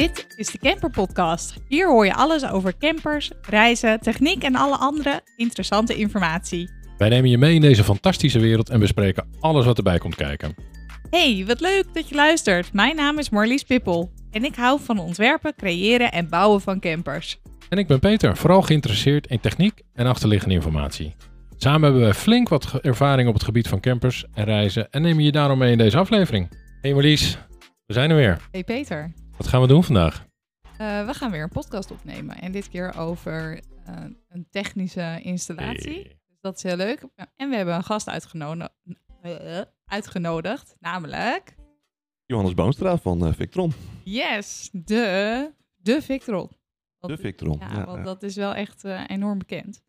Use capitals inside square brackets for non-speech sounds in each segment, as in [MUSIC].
Dit is de Camper Podcast. Hier hoor je alles over campers, reizen, techniek en alle andere interessante informatie. Wij nemen je mee in deze fantastische wereld en bespreken alles wat erbij komt kijken. Hey, wat leuk dat je luistert. Mijn naam is Marlies Pippel en ik hou van ontwerpen, creëren en bouwen van campers. En ik ben Peter, vooral geïnteresseerd in techniek en achterliggende informatie. Samen hebben we flink wat ervaring op het gebied van campers en reizen en nemen je daarom mee in deze aflevering. Hey Marlies, we zijn er weer. Hey Peter, Wat gaan we doen vandaag? Eh, we gaan weer een podcast opnemen en dit keer over eh, een technische installatie. Hey. Dus dat is heel leuk. En we hebben een gast uitgenodigd, uitgenodigd namelijk... Johannes Boonstra van eh, Victron. Yes, de, de Victron. Want- De Victron. Ja, Ja, want ja. dat is wel echt eh, enorm bekend.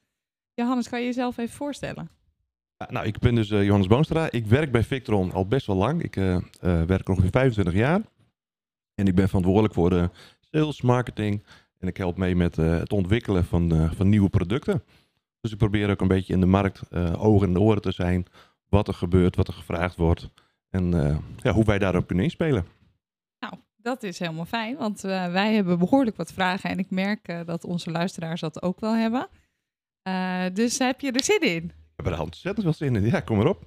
Johannes, kan je jezelf even voorstellen? Nou, ik ben dus eh, Johannes Boonstra. Ik werk bij Victron al best wel lang. Ik eh, eh, werk ongeveer 25 jaar. En ik ben verantwoordelijk voor de sales, marketing. En ik help mee met het ontwikkelen van, van nieuwe producten. Dus ik probeer ook een beetje in de markt ogen en oren te zijn. Wat er gebeurt, wat er gevraagd wordt. En ja, hoe wij daarop kunnen inspelen. Nou, dat is helemaal fijn, want wij hebben behoorlijk wat vragen en ik merk dat onze luisteraars dat ook wel hebben. Eh, dus heb je er zin in? Ik heb er ontzettend veel zin in. Ja, kom erop.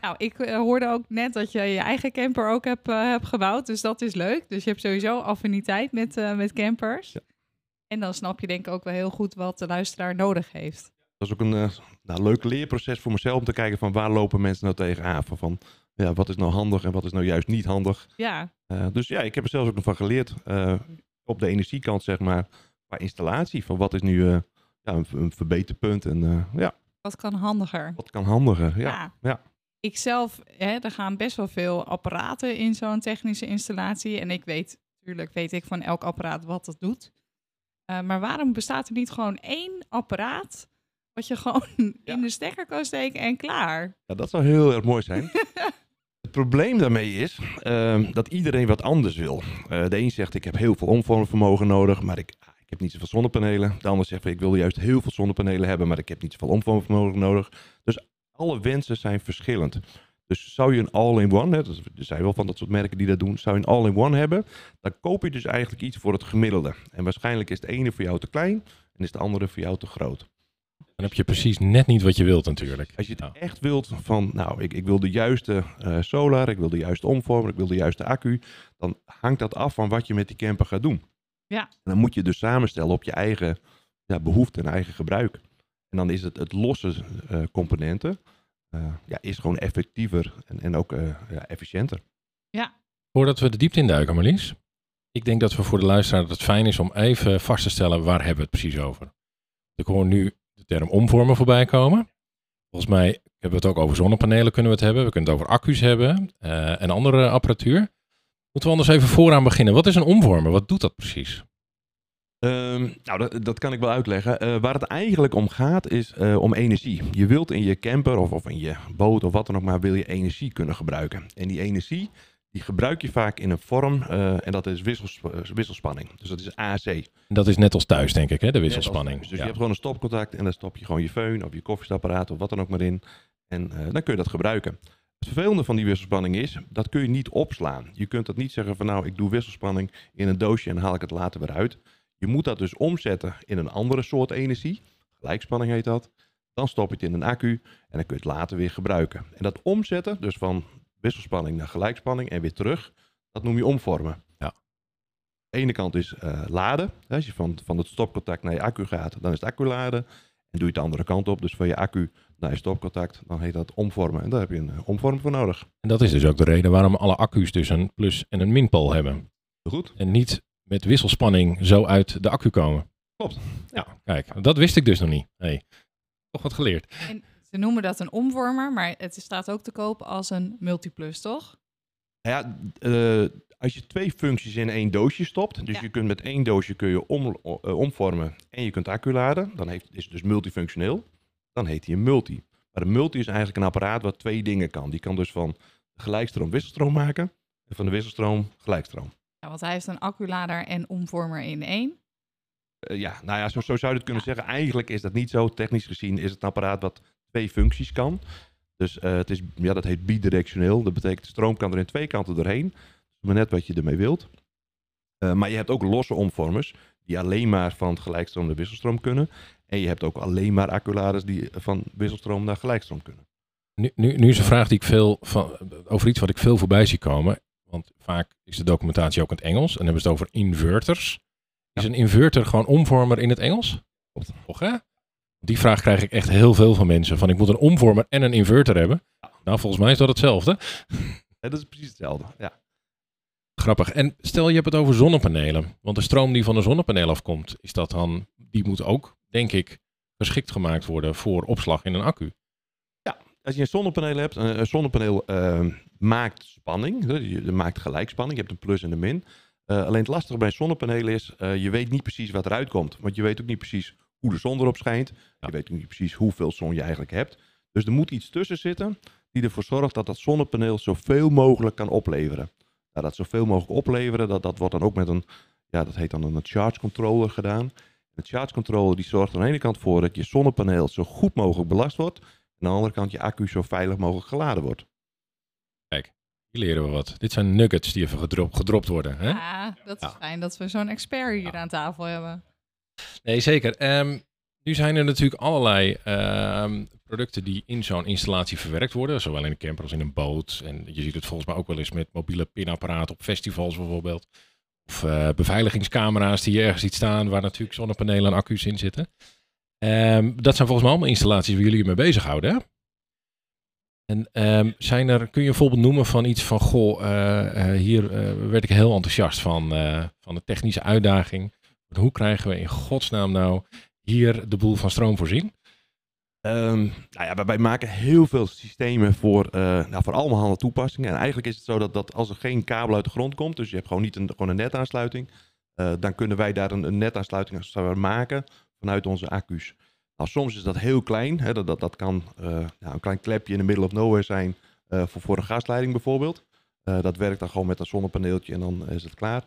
Nou, ik eh, hoorde ook net dat je je eigen camper ook hebt, eh, hebt gebouwd, dus dat is leuk. Dus je hebt sowieso affiniteit met, met campers. Ja. En dan snap je denk ik ook wel heel goed wat de luisteraar nodig heeft. Dat is ook een nou, leuk leerproces voor mezelf om te kijken van waar lopen mensen nou tegenaan. Van, van ja, wat is nou handig en wat is nou juist niet handig. Ja, dus ja, ik heb er zelfs ook nog van geleerd op de energiekant, zeg maar, qua installatie. Van wat is nu ja, een, een verbeterpunt en eh, ja, wat kan handiger? wat kan handiger. Ja, ja. Ik zelf, hè, er gaan best wel veel apparaten in zo'n technische installatie. En ik weet, natuurlijk weet ik van elk apparaat wat het doet. Eh, maar waarom bestaat er niet gewoon één apparaat wat je [LAUGHS] gewoon Ja. in de stekker kan steken en klaar? Ja, dat zou heel erg mooi zijn. [LAUGHS] Het probleem daarmee is ehm, dat iedereen wat anders wil. Eh, de een zegt ik heb heel veel omvormvermogen nodig, maar ik, ik heb niet zoveel zonnepanelen. De ander zegt ik wil juist heel veel zonnepanelen hebben, maar ik heb niet zoveel omvormvermogen nodig. Dus alle wensen zijn verschillend. Dus zou je een all-in-one, er zijn wel van dat soort merken die dat doen, zou je een all-in-one hebben, dan koop je dus eigenlijk iets voor het gemiddelde. En waarschijnlijk is de ene voor jou te klein en is de andere voor jou te groot. Dan heb je precies net niet wat je wilt natuurlijk. Als je het echt wilt van, nou, ik, ik wil de juiste eh, solar, ik wil de juiste omvormer, ik wil de juiste accu, dan hangt dat af van wat je met die camper gaat doen. Ja. En dan moet je dus samenstellen op je eigen ja, behoefte en eigen gebruik. En dan is het, het losse eh, componenten, eh, ja, is gewoon effectiever en, en ook eh, ja, efficiënter. Voordat we de diepte induiken Marlies, ik denk dat we voor de luisteraar dat het fijn is om even vast te stellen waar hebben we het precies over. Ik hoor nu de term omvormen voorbij komen. Volgens mij hebben we het ook over zonnepanelen kunnen we het hebben. We kunnen het over accu's hebben eh, en andere apparatuur. Moeten we anders even vooraan beginnen. Wat is een omvormer? Wat doet dat precies? Ehm, nou, dat, dat kan ik wel uitleggen. Eh, waar het eigenlijk om gaat is eh, om energie. Je wilt in je camper of, of in je boot of wat dan ook maar, wil je energie kunnen gebruiken. En die energie, die gebruik je vaak in een vorm eh, en dat is wissels, wisselspanning. Dus dat is AC. Dat is net als thuis, denk ik, hè? de wisselspanning. Dus je hebt gewoon een stopcontact en daar stop je gewoon je föhn of je koffiezetapparaat of wat dan ook maar in. En dan kun je dat gebruiken. Het vervelende van die wisselspanning is, dat kun je niet opslaan. Je kunt dat niet zeggen van nou, ik doe wisselspanning in een doosje en haal ik het later weer uit. Je moet dat dus omzetten in een andere soort energie. Gelijkspanning heet dat. Dan stop je het in een accu en dan kun je het later weer gebruiken. En dat omzetten, dus van wisselspanning naar gelijkspanning en weer terug, dat noem je omvormen. Ja. De ene kant is eh, laden. Als je van, van het stopcontact naar je accu gaat, dan is het accu laden. En doe je het de andere kant op, dus van je accu naar je stopcontact, dan heet dat omvormen. En daar heb je een eh, omvormer voor nodig. En dat is dus ook de reden waarom alle accu's dus een plus- en een minpool hebben. Goed? En niet met wisselspanning zo uit de accu komen. Klopt. Ja, kijk, dat wist ik dus nog niet. Hey, toch wat geleerd. En ze noemen dat een omvormer, maar het staat ook te koop als een multiplus, toch? Nou ja, eh, als je twee functies in één doosje stopt, dus Ja. je kunt met één doosje kun je om, eh, omvormen en je kunt accu laden, dan heeft, is het dus multifunctioneel. Dan heet hij een multi. Maar een multi is eigenlijk een apparaat wat twee dingen kan. Die kan dus van gelijkstroom wisselstroom maken en van de wisselstroom gelijkstroom. Ja, want hij heeft een acculader en omvormer in één. Eh, ja, nou ja, zo, zo zou je het kunnen zeggen. Eigenlijk is dat niet zo. Technisch gezien is het een apparaat wat twee functies kan. Dus eh, het is, ja, dat heet bidirectioneel. Dat betekent de stroom kan er in twee kanten doorheen. Maar net wat je ermee wilt. Uh, maar je hebt ook losse omvormers die alleen maar van gelijkstroom naar wisselstroom kunnen. En je hebt ook alleen maar acculaders die van wisselstroom naar gelijkstroom kunnen. Nu, nu, nu is een vraag die ik veel van, over iets wat ik veel voorbij zie komen. Want vaak is de documentatie ook in het Engels. En dan hebben we het over inverters. Is een inverter gewoon omvormer in het Engels? Klopt. Toch hè? Die vraag krijg ik echt heel veel van mensen. Van ik moet een omvormer en een inverter hebben. Nou, volgens mij is dat hetzelfde. Ja, dat is precies hetzelfde. Ja. Grappig. En stel je hebt het over zonnepanelen. Want de stroom die van de zonnepaneel afkomt, is dat dan, die moet ook, denk ik, geschikt gemaakt worden voor opslag in een accu. Ja, als je een zonnepaneel hebt, een zonnepaneel uh, maakt spanning, je maakt gelijkspanning, je hebt een plus en een min. Uh, alleen het lastige bij zonnepanelen is, uh, je weet niet precies wat eruit komt. Want je weet ook niet precies hoe de zon erop schijnt. Ja. Je weet ook niet precies hoeveel zon je eigenlijk hebt. Dus er moet iets tussen zitten die ervoor zorgt dat dat zonnepaneel zoveel mogelijk kan opleveren. Nou, dat zoveel mogelijk opleveren, dat, dat wordt dan ook met een, ja, dat heet dan een charge controller gedaan. Een charge controller die zorgt aan de ene kant voor dat je zonnepaneel zo goed mogelijk belast wordt. En aan de andere kant je accu zo veilig mogelijk geladen wordt. Kijk, hier leren we wat. Dit zijn nuggets die even gedrop, gedropt worden. Hè? Ja, dat is ja. fijn dat we zo'n expert hier ja. aan tafel hebben. Nee, zeker. Um, nu zijn er natuurlijk allerlei uh, producten die in zo'n installatie verwerkt worden. Zowel in een camper als in een boot. En je ziet het volgens mij ook wel eens met mobiele pinapparaten op festivals bijvoorbeeld. Of uh, beveiligingscamera's die je ergens ziet staan waar natuurlijk zonnepanelen en accu's in zitten. Um, dat zijn volgens mij allemaal installaties waar jullie je mee bezighouden. Hè? En um, zijn er, kun je een voorbeeld noemen van iets van, goh, uh, uh, hier werd ik heel enthousiast van, van de technische uitdaging. Hoe krijgen we in godsnaam nou hier de boel van stroom voorzien? Um, nou ja, wij maken heel veel systemen voor, uh, nou, voor allemaal toepassingen. En eigenlijk is het zo dat, dat als er geen kabel uit de grond komt, dus je hebt gewoon niet een, gewoon een netaansluiting, uh, dan kunnen wij daar een, een netaansluiting maken vanuit onze accu's. Nou, soms is dat heel klein. Hè, dat, dat, dat kan uh, nou, een klein klepje in de middle of nowhere zijn voor, voor een gasleiding bijvoorbeeld. dat werkt dan gewoon met een zonnepaneeltje en dan is het klaar.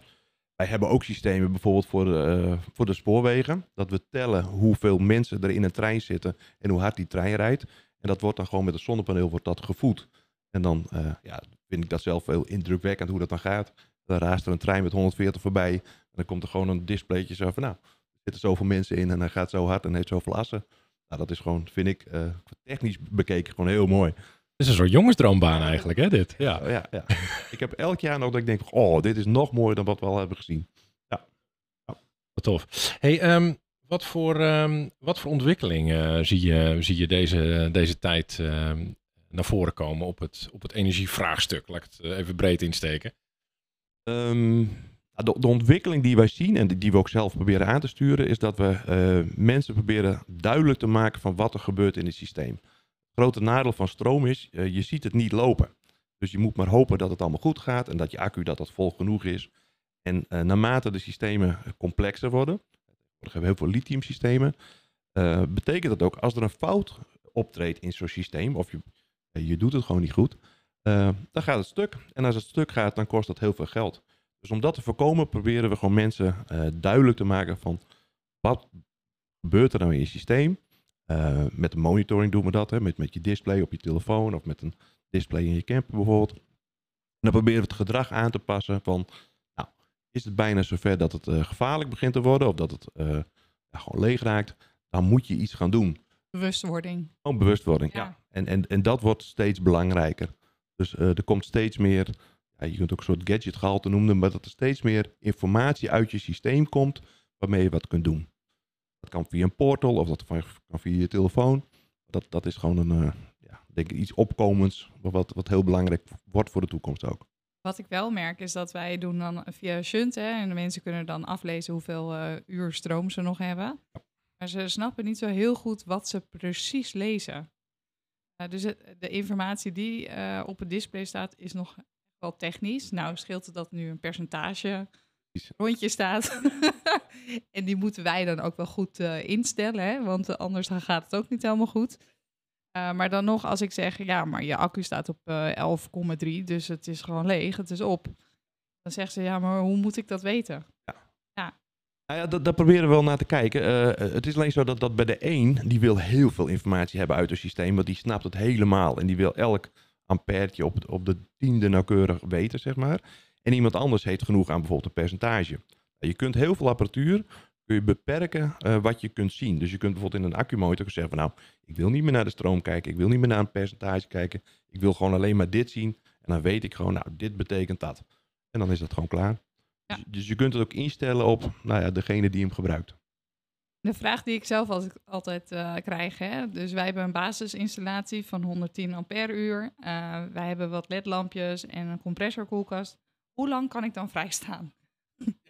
Wij hebben ook systemen bijvoorbeeld voor de, uh, voor de spoorwegen. Dat we tellen hoeveel mensen er in een trein zitten en hoe hard die trein rijdt. En dat wordt dan gewoon met een zonnepaneel wordt dat gevoed. En dan uh, ja, vind ik dat zelf heel indrukwekkend hoe dat dan gaat. Dan raast er een trein met 140 voorbij. En dan komt er gewoon een displaytje zo van nou, er zitten zoveel mensen in en hij gaat zo hard en heeft zoveel assen. Nou, dat is gewoon, vind ik, uh, technisch bekeken gewoon heel mooi. Het is een soort jongensdroombaan eigenlijk, hè, dit? Ja. ja, ja. ik heb elk jaar nog dat ik denk, oh, dit is nog mooier dan wat we al hebben gezien. Ja. ja. Wat tof. Hey, um, wat, voor, um, wat voor ontwikkeling uh, zie je, zie je deze, deze tijd um, naar voren komen op het, op het energievraagstuk? Laat ik het even breed insteken. de, de, ontwikkeling die wij zien en die, die we ook zelf proberen aan te sturen, is dat we uh, mensen proberen duidelijk te maken van wat er gebeurt in het systeem grote nadeel van stroom is, uh, je ziet het niet lopen. Dus je moet maar hopen dat het allemaal goed gaat en dat je accu dat dat vol genoeg is. En uh, naarmate de systemen complexer worden, we hebben heel veel lithium systemen, uh, betekent dat ook als er een fout optreedt in zo'n systeem, of je, je doet het gewoon niet goed, dan gaat het stuk. En als het stuk gaat, dan kost dat heel veel geld. Dus om dat te voorkomen, proberen we gewoon mensen duidelijk te maken van wat gebeurt er nou in je systeem uh, met de monitoring doen we dat, hè, met, met je display op je telefoon of met een display in je camper bijvoorbeeld. En dan proberen we het gedrag aan te passen van, nou, is het bijna zover dat het uh, gevaarlijk begint te worden of dat het uh, ja, gewoon leeg raakt, dan moet je iets gaan doen. Bewustwording. Gewoon bewustwording, ja. ja. En, en, en dat wordt steeds belangrijker. Dus er komt steeds meer, ja, je kunt ook een soort gadgetgehalte noemen, maar dat er steeds meer informatie uit je systeem komt waarmee je wat kunt doen. Dat kan via een portal of dat kan via je telefoon. Dat, dat is gewoon een, uh, ja, denk ik iets opkomends, wat, wat heel belangrijk wordt voor de toekomst ook. Wat ik wel merk is dat wij doen dan via Shunt, hè, en de mensen kunnen dan aflezen hoeveel uh, uur stroom ze nog hebben. Ja. Maar ze snappen niet zo heel goed wat ze precies lezen. Uh, dus het, de informatie die uh, op het display staat is nog wel technisch. Nou scheelt het dat nu een percentage rondje staat. [LAUGHS] en die moeten wij dan ook wel goed uh, instellen, hè? want uh, anders dan gaat het ook niet helemaal goed. Uh, maar dan nog, als ik zeg, ja, maar je accu staat op 11,3, dus het is gewoon leeg, het is op. Dan zegt ze, ja, maar hoe moet ik dat weten? Ja. ja. Nou ja, dat, daar proberen we wel naar te kijken. Eh, het is alleen zo dat, dat bij de een, die wil heel veel informatie hebben uit het systeem, want die snapt het helemaal. En die wil elk ampertje op, op de tiende nauwkeurig weten, zeg maar. En iemand anders heeft genoeg aan bijvoorbeeld een percentage. Je kunt heel veel apparatuur kun je beperken uh, wat je kunt zien. Dus je kunt bijvoorbeeld in een accumonitor zeggen van nou, ik wil niet meer naar de stroom kijken, ik wil niet meer naar een percentage kijken, ik wil gewoon alleen maar dit zien. En dan weet ik gewoon, nou, dit betekent dat. En dan is dat gewoon klaar. Ja. Dus, dus, je kunt het ook instellen op nou ja, degene die hem gebruikt. De vraag die ik zelf altijd uh, krijg, hè? dus wij hebben een basisinstallatie van 110 ampère uur. Uh, wij hebben wat ledlampjes en een compressorkoelkast. Hoe lang kan ik dan vrijstaan? [LAUGHS]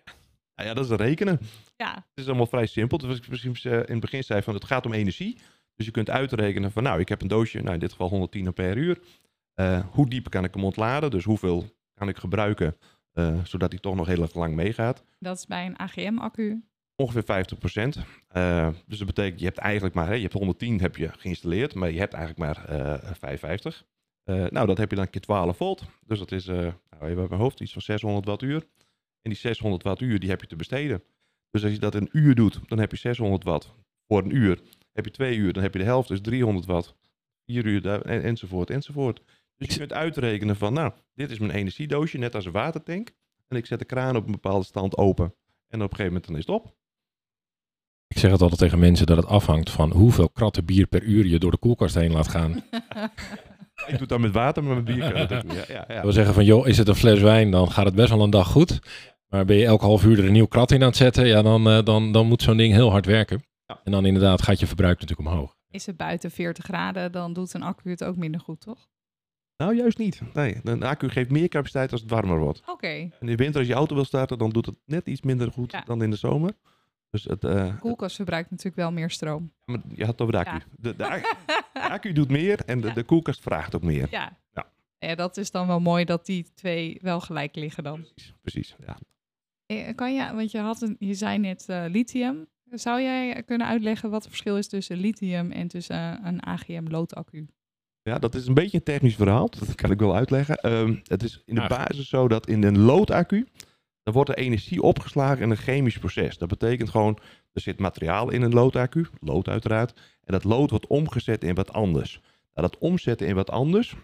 Nou ja, dat is rekenen. Ja. Het is allemaal vrij simpel. Dus ik misschien in het begin zei van het gaat om energie. Dus je kunt uitrekenen van nou, ik heb een doosje, nou in dit geval 110 ampère uur. Uh, hoe diep kan ik hem ontladen? Dus hoeveel kan ik gebruiken uh, zodat hij toch nog heel erg lang meegaat? Dat is bij een AGM-accu? Ongeveer 50 procent. Uh, dus dat betekent, je hebt eigenlijk maar, hè, je hebt 110 heb je geïnstalleerd, maar je hebt eigenlijk maar 55. Nou, dat heb je dan een keer 12 volt. Dus dat is, nou, even bij mijn hoofd, iets van 600 wattuur. En die 600 wattuur, die heb je te besteden. Dus als je dat een uur doet, dan heb je 600 watt voor een uur. Heb je twee uur, dan heb je de helft, dus 300 watt. Vier uur, en, enzovoort, enzovoort. Dus je kunt uitrekenen van, nou, dit is mijn energiedoosje, net als een watertank. En ik zet de kraan op een bepaalde stand open. En op een gegeven moment dan is het op. Ik zeg het altijd tegen mensen dat het afhangt van hoeveel kratten bier per uur je door de koelkast heen laat gaan. [LAUGHS] ik doe het dan met water, maar met bier kan dat Ja, ja, ja. We zeggen van, joh, is het een fles wijn, dan gaat het best wel een dag goed. Maar ben je elke half uur er een nieuw krat in aan het zetten, ja, dan, uh, dan, dan moet zo'n ding heel hard werken. Ja. En dan inderdaad gaat je verbruik natuurlijk omhoog. Is het buiten 40 graden, dan doet een accu het ook minder goed, toch? Nou, juist niet. Nee, een accu geeft meer capaciteit als het warmer wordt. Oké. Okay. En in de winter als je auto wil starten, dan doet het net iets minder goed ja. dan in de zomer. Dus het, uh, de koelkast verbruikt natuurlijk wel meer stroom. Maar je had het over de accu. Ja. De, de, accu, [LAUGHS] de, accu doet meer en de, de koelkast vraagt ook meer. Ja. ja. Ja, dat is dan wel mooi dat die twee wel gelijk liggen dan. Precies, precies ja. Eh, kan je, want je, had een, je zei net uh, lithium. Zou jij kunnen uitleggen wat het verschil is tussen lithium en tussen uh, een AGM-loodaccu? Ja, dat is een beetje een technisch verhaal. Dat kan ik wel uitleggen. Um, het is in de basis zo dat in een loodaccu, dan wordt de energie opgeslagen in een chemisch proces. Dat betekent gewoon, er zit materiaal in een loodaccu, lood uiteraard, en dat lood wordt omgezet in wat anders. Nou, dat omzetten in wat anders,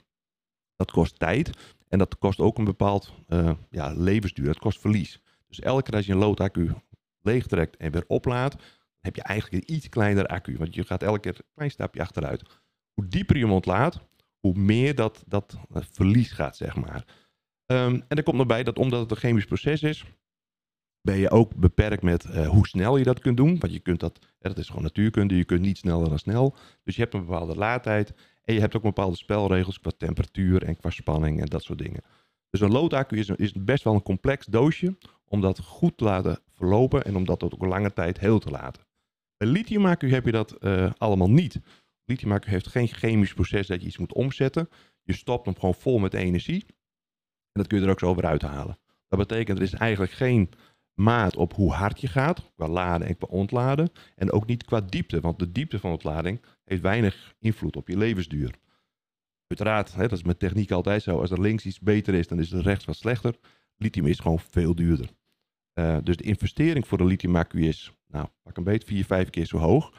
dat kost tijd en dat kost ook een bepaald uh, ja, levensduur, dat kost verlies. Dus elke keer als je een loodaccu leegtrekt en weer oplaadt, heb je eigenlijk een iets kleiner accu. Want je gaat elke keer een klein stapje achteruit. Hoe dieper je hem ontlaadt, hoe meer dat, dat verlies gaat, zeg maar. Um, en er komt nog bij dat omdat het een chemisch proces is, ben je ook beperkt met uh, hoe snel je dat kunt doen. Want je kunt dat, dat is gewoon natuurkunde, je kunt niet sneller dan snel. Dus je hebt een bepaalde laadtijd en je hebt ook bepaalde spelregels qua temperatuur en qua spanning en dat soort dingen. Dus een loodaccu is, is best wel een complex doosje om dat goed te laten verlopen en om dat ook een lange tijd heel te laten. Bij lithiumaccu heb je dat uh, allemaal niet. Lithiumaccu heeft geen chemisch proces dat je iets moet omzetten. Je stopt hem gewoon vol met energie en dat kun je er ook zo weer uithalen. Dat betekent er is eigenlijk geen maat op hoe hard je gaat, qua laden en qua ontladen. En ook niet qua diepte, want de diepte van ontlading heeft weinig invloed op je levensduur. Uiteraard, hè, dat is met techniek altijd zo. Als er links iets beter is, dan is er rechts wat slechter. Lithium is gewoon veel duurder. Uh, dus de investering voor een lithium-accu is, nou, pak een beetje, vier, vijf keer zo hoog.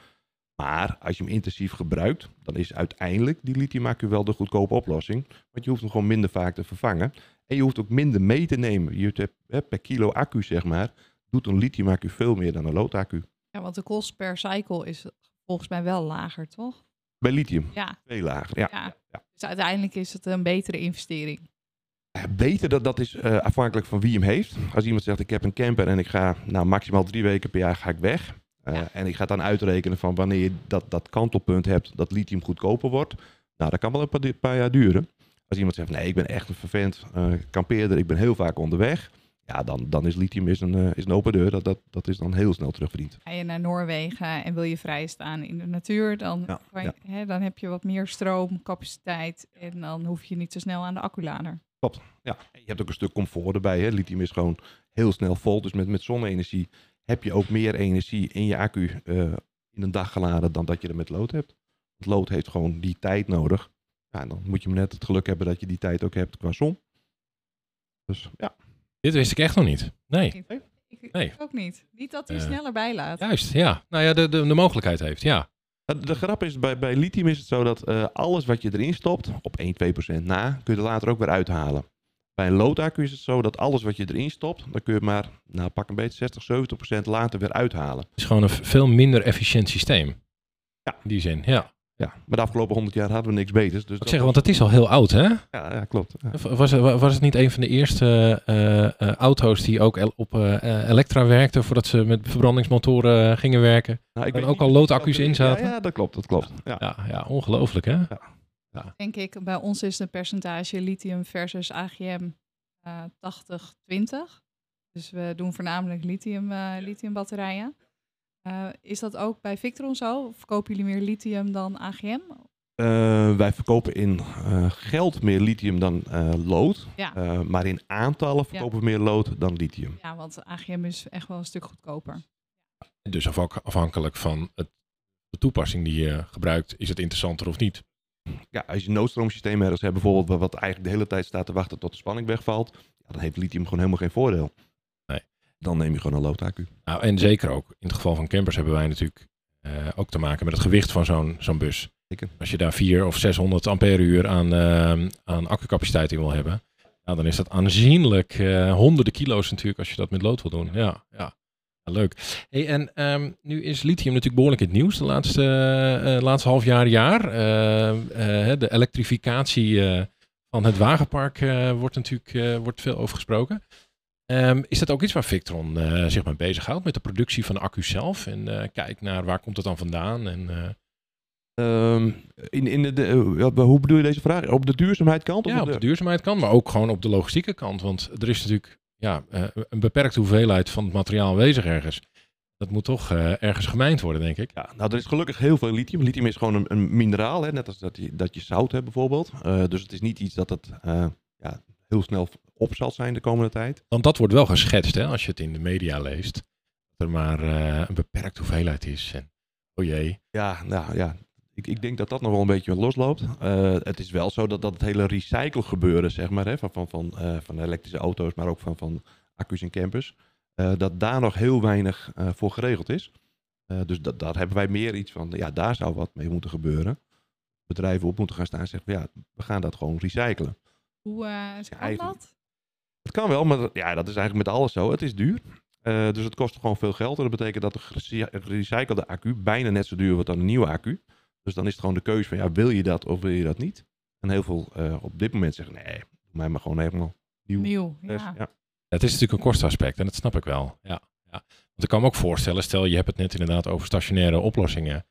Maar als je hem intensief gebruikt, dan is uiteindelijk die lithium-accu wel de goedkope oplossing. Want je hoeft hem gewoon minder vaak te vervangen. En je hoeft ook minder mee te nemen. Je hebt, hè, per kilo accu, zeg maar, doet een lithium-accu veel meer dan een loodaccu. Ja, want de kost per cycle is volgens mij wel lager, toch? Bij lithium? Ja. Veel lager, ja. ja. ja. Dus uiteindelijk is het een betere investering. Beter, dat, dat is uh, afhankelijk van wie hem heeft. Als iemand zegt, ik heb een camper en ik ga nou, maximaal drie weken per jaar ga ik weg. Uh, ja. En ik ga dan uitrekenen van wanneer je dat, dat kantelpunt hebt dat lithium goedkoper wordt. Nou, dat kan wel een paar, paar jaar duren. Als iemand zegt, nee, ik ben echt een vervent uh, kampeerder, ik ben heel vaak onderweg. Ja, dan, dan is lithium is een, uh, is een open deur. Dat, dat, dat is dan heel snel terugverdiend. Ga je naar Noorwegen en wil je vrij staan in de natuur, dan, ja, je, ja. hè, dan heb je wat meer stroomcapaciteit en dan hoef je niet zo snel aan de acculader. Klopt, ja. Je hebt ook een stuk comfort erbij. Hè. Lithium is gewoon heel snel vol. Dus met, met zonne-energie heb je ook meer energie in je accu uh, in een dag geladen dan dat je er met lood hebt. Het lood heeft gewoon die tijd nodig. Ja, dan moet je maar net het geluk hebben dat je die tijd ook hebt qua zon. Dus ja. Dit wist ik echt nog niet. Nee. Ik Nee. ook niet. Niet dat hij Eh, sneller bijlaat. Juist, ja. Nou ja, de, de, de mogelijkheid heeft, ja. De, de grap is, bij, bij lithium is het zo dat eh, alles wat je erin stopt, op 1, 2% na, kun je er later ook weer uithalen. Bij een loodaccu is het zo dat alles wat je erin stopt, dan kun je maar, nou pak een beetje 60, 70% later weer uithalen. Het is gewoon een veel minder efficiënt systeem. Ja. In die zin, ja. Ja, maar de afgelopen 100 jaar hadden we niks beters. Dus Ik dat zeg, want het is al heel oud, hè? Ja, ja klopt. Ja. Was, het- was het niet een van de eerste eh, eh, auto's die ook el- op eh, eh, elektra werkten voordat ze met verbrandingsmotoren gingen werken? Nou, ik En ook al loodaccu's dat- in zaten? Ja, ja, dat klopt, dat klopt. Ja. Ja, ja ongelooflijk, hè? Denk ik, bij ons is het percentage lithium versus AGM eh 80-20. Dus we doen voornamelijk lithium, eh, lithiumbatterijen. Eh, is dat ook bij Victron zo? Of verkopen jullie meer lithium dan AGM? Eh, wij verkopen in eh, geld meer lithium dan eh, lood. Ja. Eh, maar in aantallen verkopen we meer lood dan lithium. Ja, want AGM is echt wel een stuk goedkoper. Dus afha- afhankelijk van het, de toepassing die je gebruikt, is het interessanter of niet. Ja, als je een noodstroomsysteem ergens hebt, bijvoorbeeld, wa- wat eigenlijk de hele tijd staat te wachten tot de spanning wegvalt, ja, dan heeft lithium gewoon helemaal geen voordeel. Dan neem je gewoon een loodaccu. Nou, en zeker ook, in het geval van campers hebben wij natuurlijk eh, ook te maken met het gewicht van zo'n zo'n bus. Zeker. Als je daar 4 of 600 ampère-uur aan, eh, aan accucapaciteit in wil hebben, nou, dan is dat aanzienlijk eh, honderden kilo's natuurlijk als je dat met lood wil doen. Ja, ja. Ja, leuk. Hey, en ehm, nu is lithium natuurlijk behoorlijk in het nieuws de laatste, laatste half jaar, jaar. De elektrificatie van het wagenpark wordt natuurlijk wordt veel over gesproken. Ehm, is dat ook iets waar Victron eh, zich mee bezighoudt met de productie van de accu zelf? En eh kijk naar waar komt het dan vandaan? En, eh, Ehm, in, in de, de- hoe bedoel je deze vraag? Op de duurzaamheidskant? of ja, op de duurzaamheid kan, maar ook gewoon op de logistieke kant. Want er is natuurlijk ja, een beperkte hoeveelheid van het materiaal aanwezig ergens. Dat moet toch ergens gemijnd worden, denk ik. Ja, nou, er is gelukkig heel veel lithium. Lithium is gewoon een, een mineraal, hè? net als dat je, dat je zout hebt bijvoorbeeld. Dus het is niet iets dat het ja, heel snel op zal zijn de komende tijd. Want dat wordt wel geschetst, hè, als je het in de media leest. Dat er maar eh, een beperkte hoeveelheid is. En, oh jee. Ja, nou ja, ik, ik denk dat dat nog wel een beetje losloopt. Eh, het is wel zo dat, dat het hele recycle gebeuren, zeg maar, hè, van, van, van, eh, van elektrische auto's, maar ook van, van accu's en campers, dat daar nog heel weinig voor geregeld is. Dus dat, daar hebben wij meer iets van, ja, daar zou wat mee moeten gebeuren. Bedrijven op moeten gaan staan en zeggen, ja, we gaan dat gewoon recyclen. Hoe eh kan dat? Het kan wel, maar dat- ja, dat is eigenlijk met alles zo. Het is duur. Eh, dus het kost gewoon veel geld. En dat betekent dat de gere- gerecyclede accu bijna net zo duur wordt dan een nieuwe accu. Dus dan is het gewoon de keuze van, ja, wil je dat of wil je dat niet? En heel veel eh, op dit moment zeggen, nee, doe mij maar gewoon helemaal nieuw. Nieuw, Dus, ja. ja. Het is natuurlijk een kostenaspect en dat snap ik wel. Ja, ja. Want ik kan me ook voorstellen, stel je hebt het net inderdaad over stationaire oplossingen.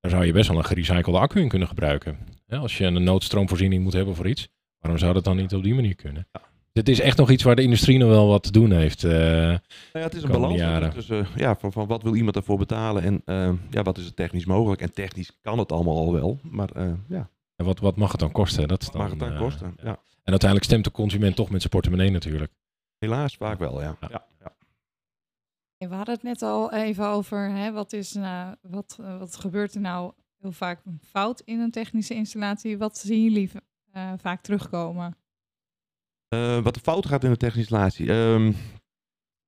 Daar zou je best wel een gerecyclede accu in kunnen gebruiken. Ja, als je een noodstroomvoorziening moet hebben voor iets, waarom zou dat dan niet op die manier kunnen? Dit is echt nog iets waar de industrie nog wel wat te doen heeft. eh. Nou ja, het is een balans jaren. tussen ja, van, van wat wil iemand ervoor betalen en eh, ja, wat is het technisch mogelijk. En technisch kan het allemaal al wel, maar eh, ja, en wat, wat mag het dan kosten? Dat is dan, mag het dan eh, kosten? ja. Ja. En uiteindelijk stemt de consument toch met zijn portemonnee natuurlijk. Helaas vaak wel, ja. Ja. ja. ja. We hadden het net al even over hè, wat, is, nou, wat, eh, wat gebeurt er nou heel vaak fout in een technische installatie. Wat zien jullie eh, vaak terugkomen? Eh, wat er fout gaat in de technische installatie. Ehm,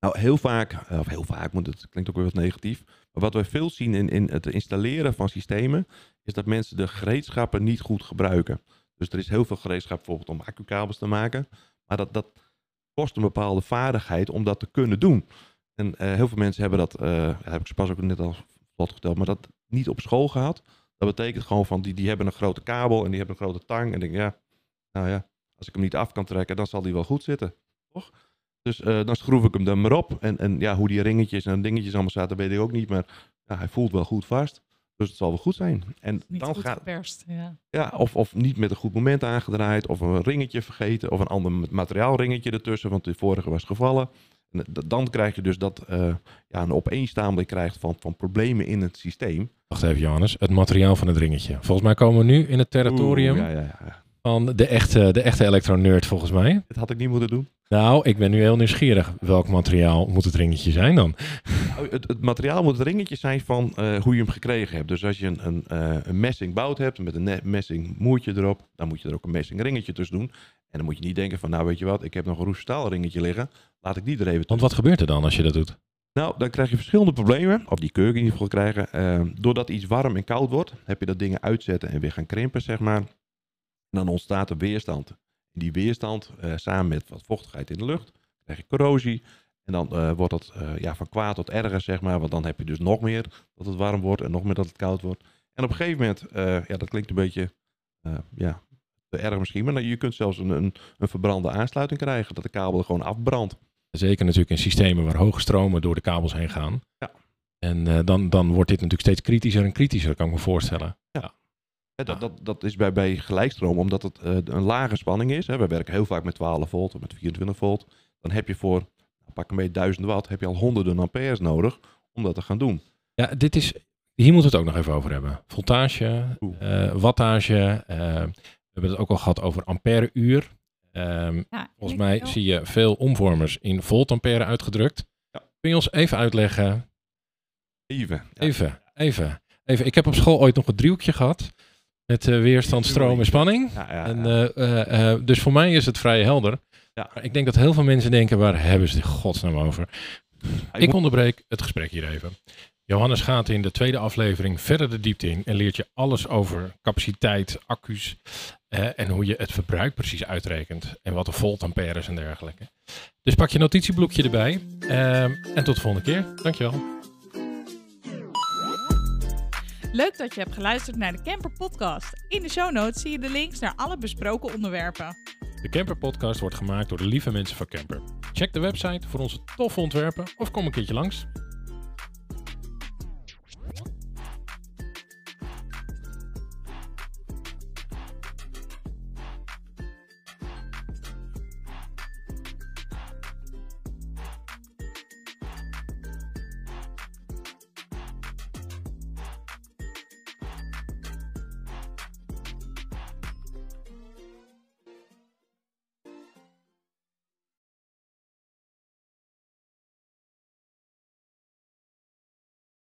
nou, heel vaak, eh, of heel vaak, want het klinkt ook weer wat negatief. Maar wat wij veel zien in, in het installeren van systemen, is dat mensen de gereedschappen niet goed gebruiken. Dus er is heel veel gereedschap bijvoorbeeld om accukabels te maken. Maar dat, dat kost een bepaalde vaardigheid om dat te kunnen doen. En heel veel mensen hebben dat, heb ik ze pas ook net al vlot geteld, maar dat niet op school gehad. Dat betekent gewoon van, die, die hebben een grote kabel en die hebben een grote tang. En denk ja, nou ja, als ik hem niet af kan trekken, dan zal die wel goed zitten. Toch? Dus eh, dan schroef ik hem er maar op. En, en ja, hoe die ringetjes en dingetjes allemaal zaten, weet ik ook niet. Maar ja, hij voelt wel goed vast. Dus het zal wel goed zijn. En Niet dan goed gaat, geperst. Ja. ja, of, of niet met een goed moment aangedraaid. Of een ringetje vergeten. Of een ander materiaalringetje ertussen. Want de vorige was gevallen. En dan krijg je dus dat eh, ja, een opeenstapeling krijgt van, van problemen in het systeem. Wacht even Johannes, het materiaal van het ringetje. Volgens mij komen we nu in het territorium Oeh, ja, ja, ja. van de echte, de echte elektronerd volgens mij. Dat had ik niet moeten doen. Nou, ik ben nu heel nieuwsgierig. Welk materiaal moet het ringetje zijn dan? Nou, het, het materiaal moet het ringetje zijn van eh, hoe je hem gekregen hebt. Dus als je een, een, eh, een messing bout hebt met een messing moertje erop, dan moet je er ook een messing ringetje tussen doen. En dan moet je niet denken van, nou weet je wat, ik heb nog een roeststaal ringetje liggen, laat ik die er even Want wat gebeurt er dan als je dat doet? Nou, dan krijg je verschillende problemen, of die kun je in ieder geval krijgen. Eh, doordat iets warm en koud wordt, heb je dat dingen uitzetten en weer gaan krimpen, zeg maar. En dan ontstaat er weerstand. Die weerstand, eh, samen met wat vochtigheid in de lucht, krijg je corrosie. En dan eh, wordt het eh, ja, van kwaad tot erger, zeg maar. Want dan heb je dus nog meer dat het warm wordt en nog meer dat het koud wordt. En op een gegeven moment, ja, dat klinkt een beetje, ja, erg misschien. Maar je kunt zelfs een, een, een verbrande aansluiting krijgen. Dat de kabel er gewoon afbrandt. Zeker natuurlijk in systemen waar hoge stromen door de kabels heen gaan. Ja. En eh, dan, dan wordt dit natuurlijk steeds kritischer en kritischer, kan ik me voorstellen. Hè, dat, dat, dat is bij, bij gelijkstroom, omdat het eh, een lage spanning is. Hè. We werken heel vaak met 12 volt of met 24 volt. Dan heb je voor, nou, pak een beetje 1000 watt, heb je al honderden amperes nodig om dat te gaan doen. Ja, dit is, hier moeten we het ook nog even over hebben. Voltage, eh, wattage. We hebben het ook al gehad over ampère-uur. Ehm, Ja, volgens mij zie je veel omvormers in voltampère uitgedrukt. Ja. Kun je ons even uitleggen? Even. Ja. Even, even, even. Ik heb op school ooit nog een driehoekje gehad. Met eh, weerstand, stroom en spanning. Ja, ja, En, eh, eh, dus voor mij is het vrij helder. Ja. Maar ik denk dat heel veel mensen denken, waar hebben ze het in godsnaam over? ik Ik moet- onderbreek het gesprek hier even. Johannes gaat in de tweede aflevering verder de diepte in en leert je alles over capaciteit, accu's en hoe je het verbruik precies uitrekent en wat de voltamperes en dergelijke. Dus pak je notitieboekje erbij ehm, en tot de volgende keer. Dankjewel. Leuk dat je hebt geluisterd naar de Camper Podcast. In de show notes zie je de links naar alle besproken onderwerpen. De Camper Podcast wordt gemaakt door de lieve mensen van Camper. Check de website voor onze toffe ontwerpen of kom een keertje langs.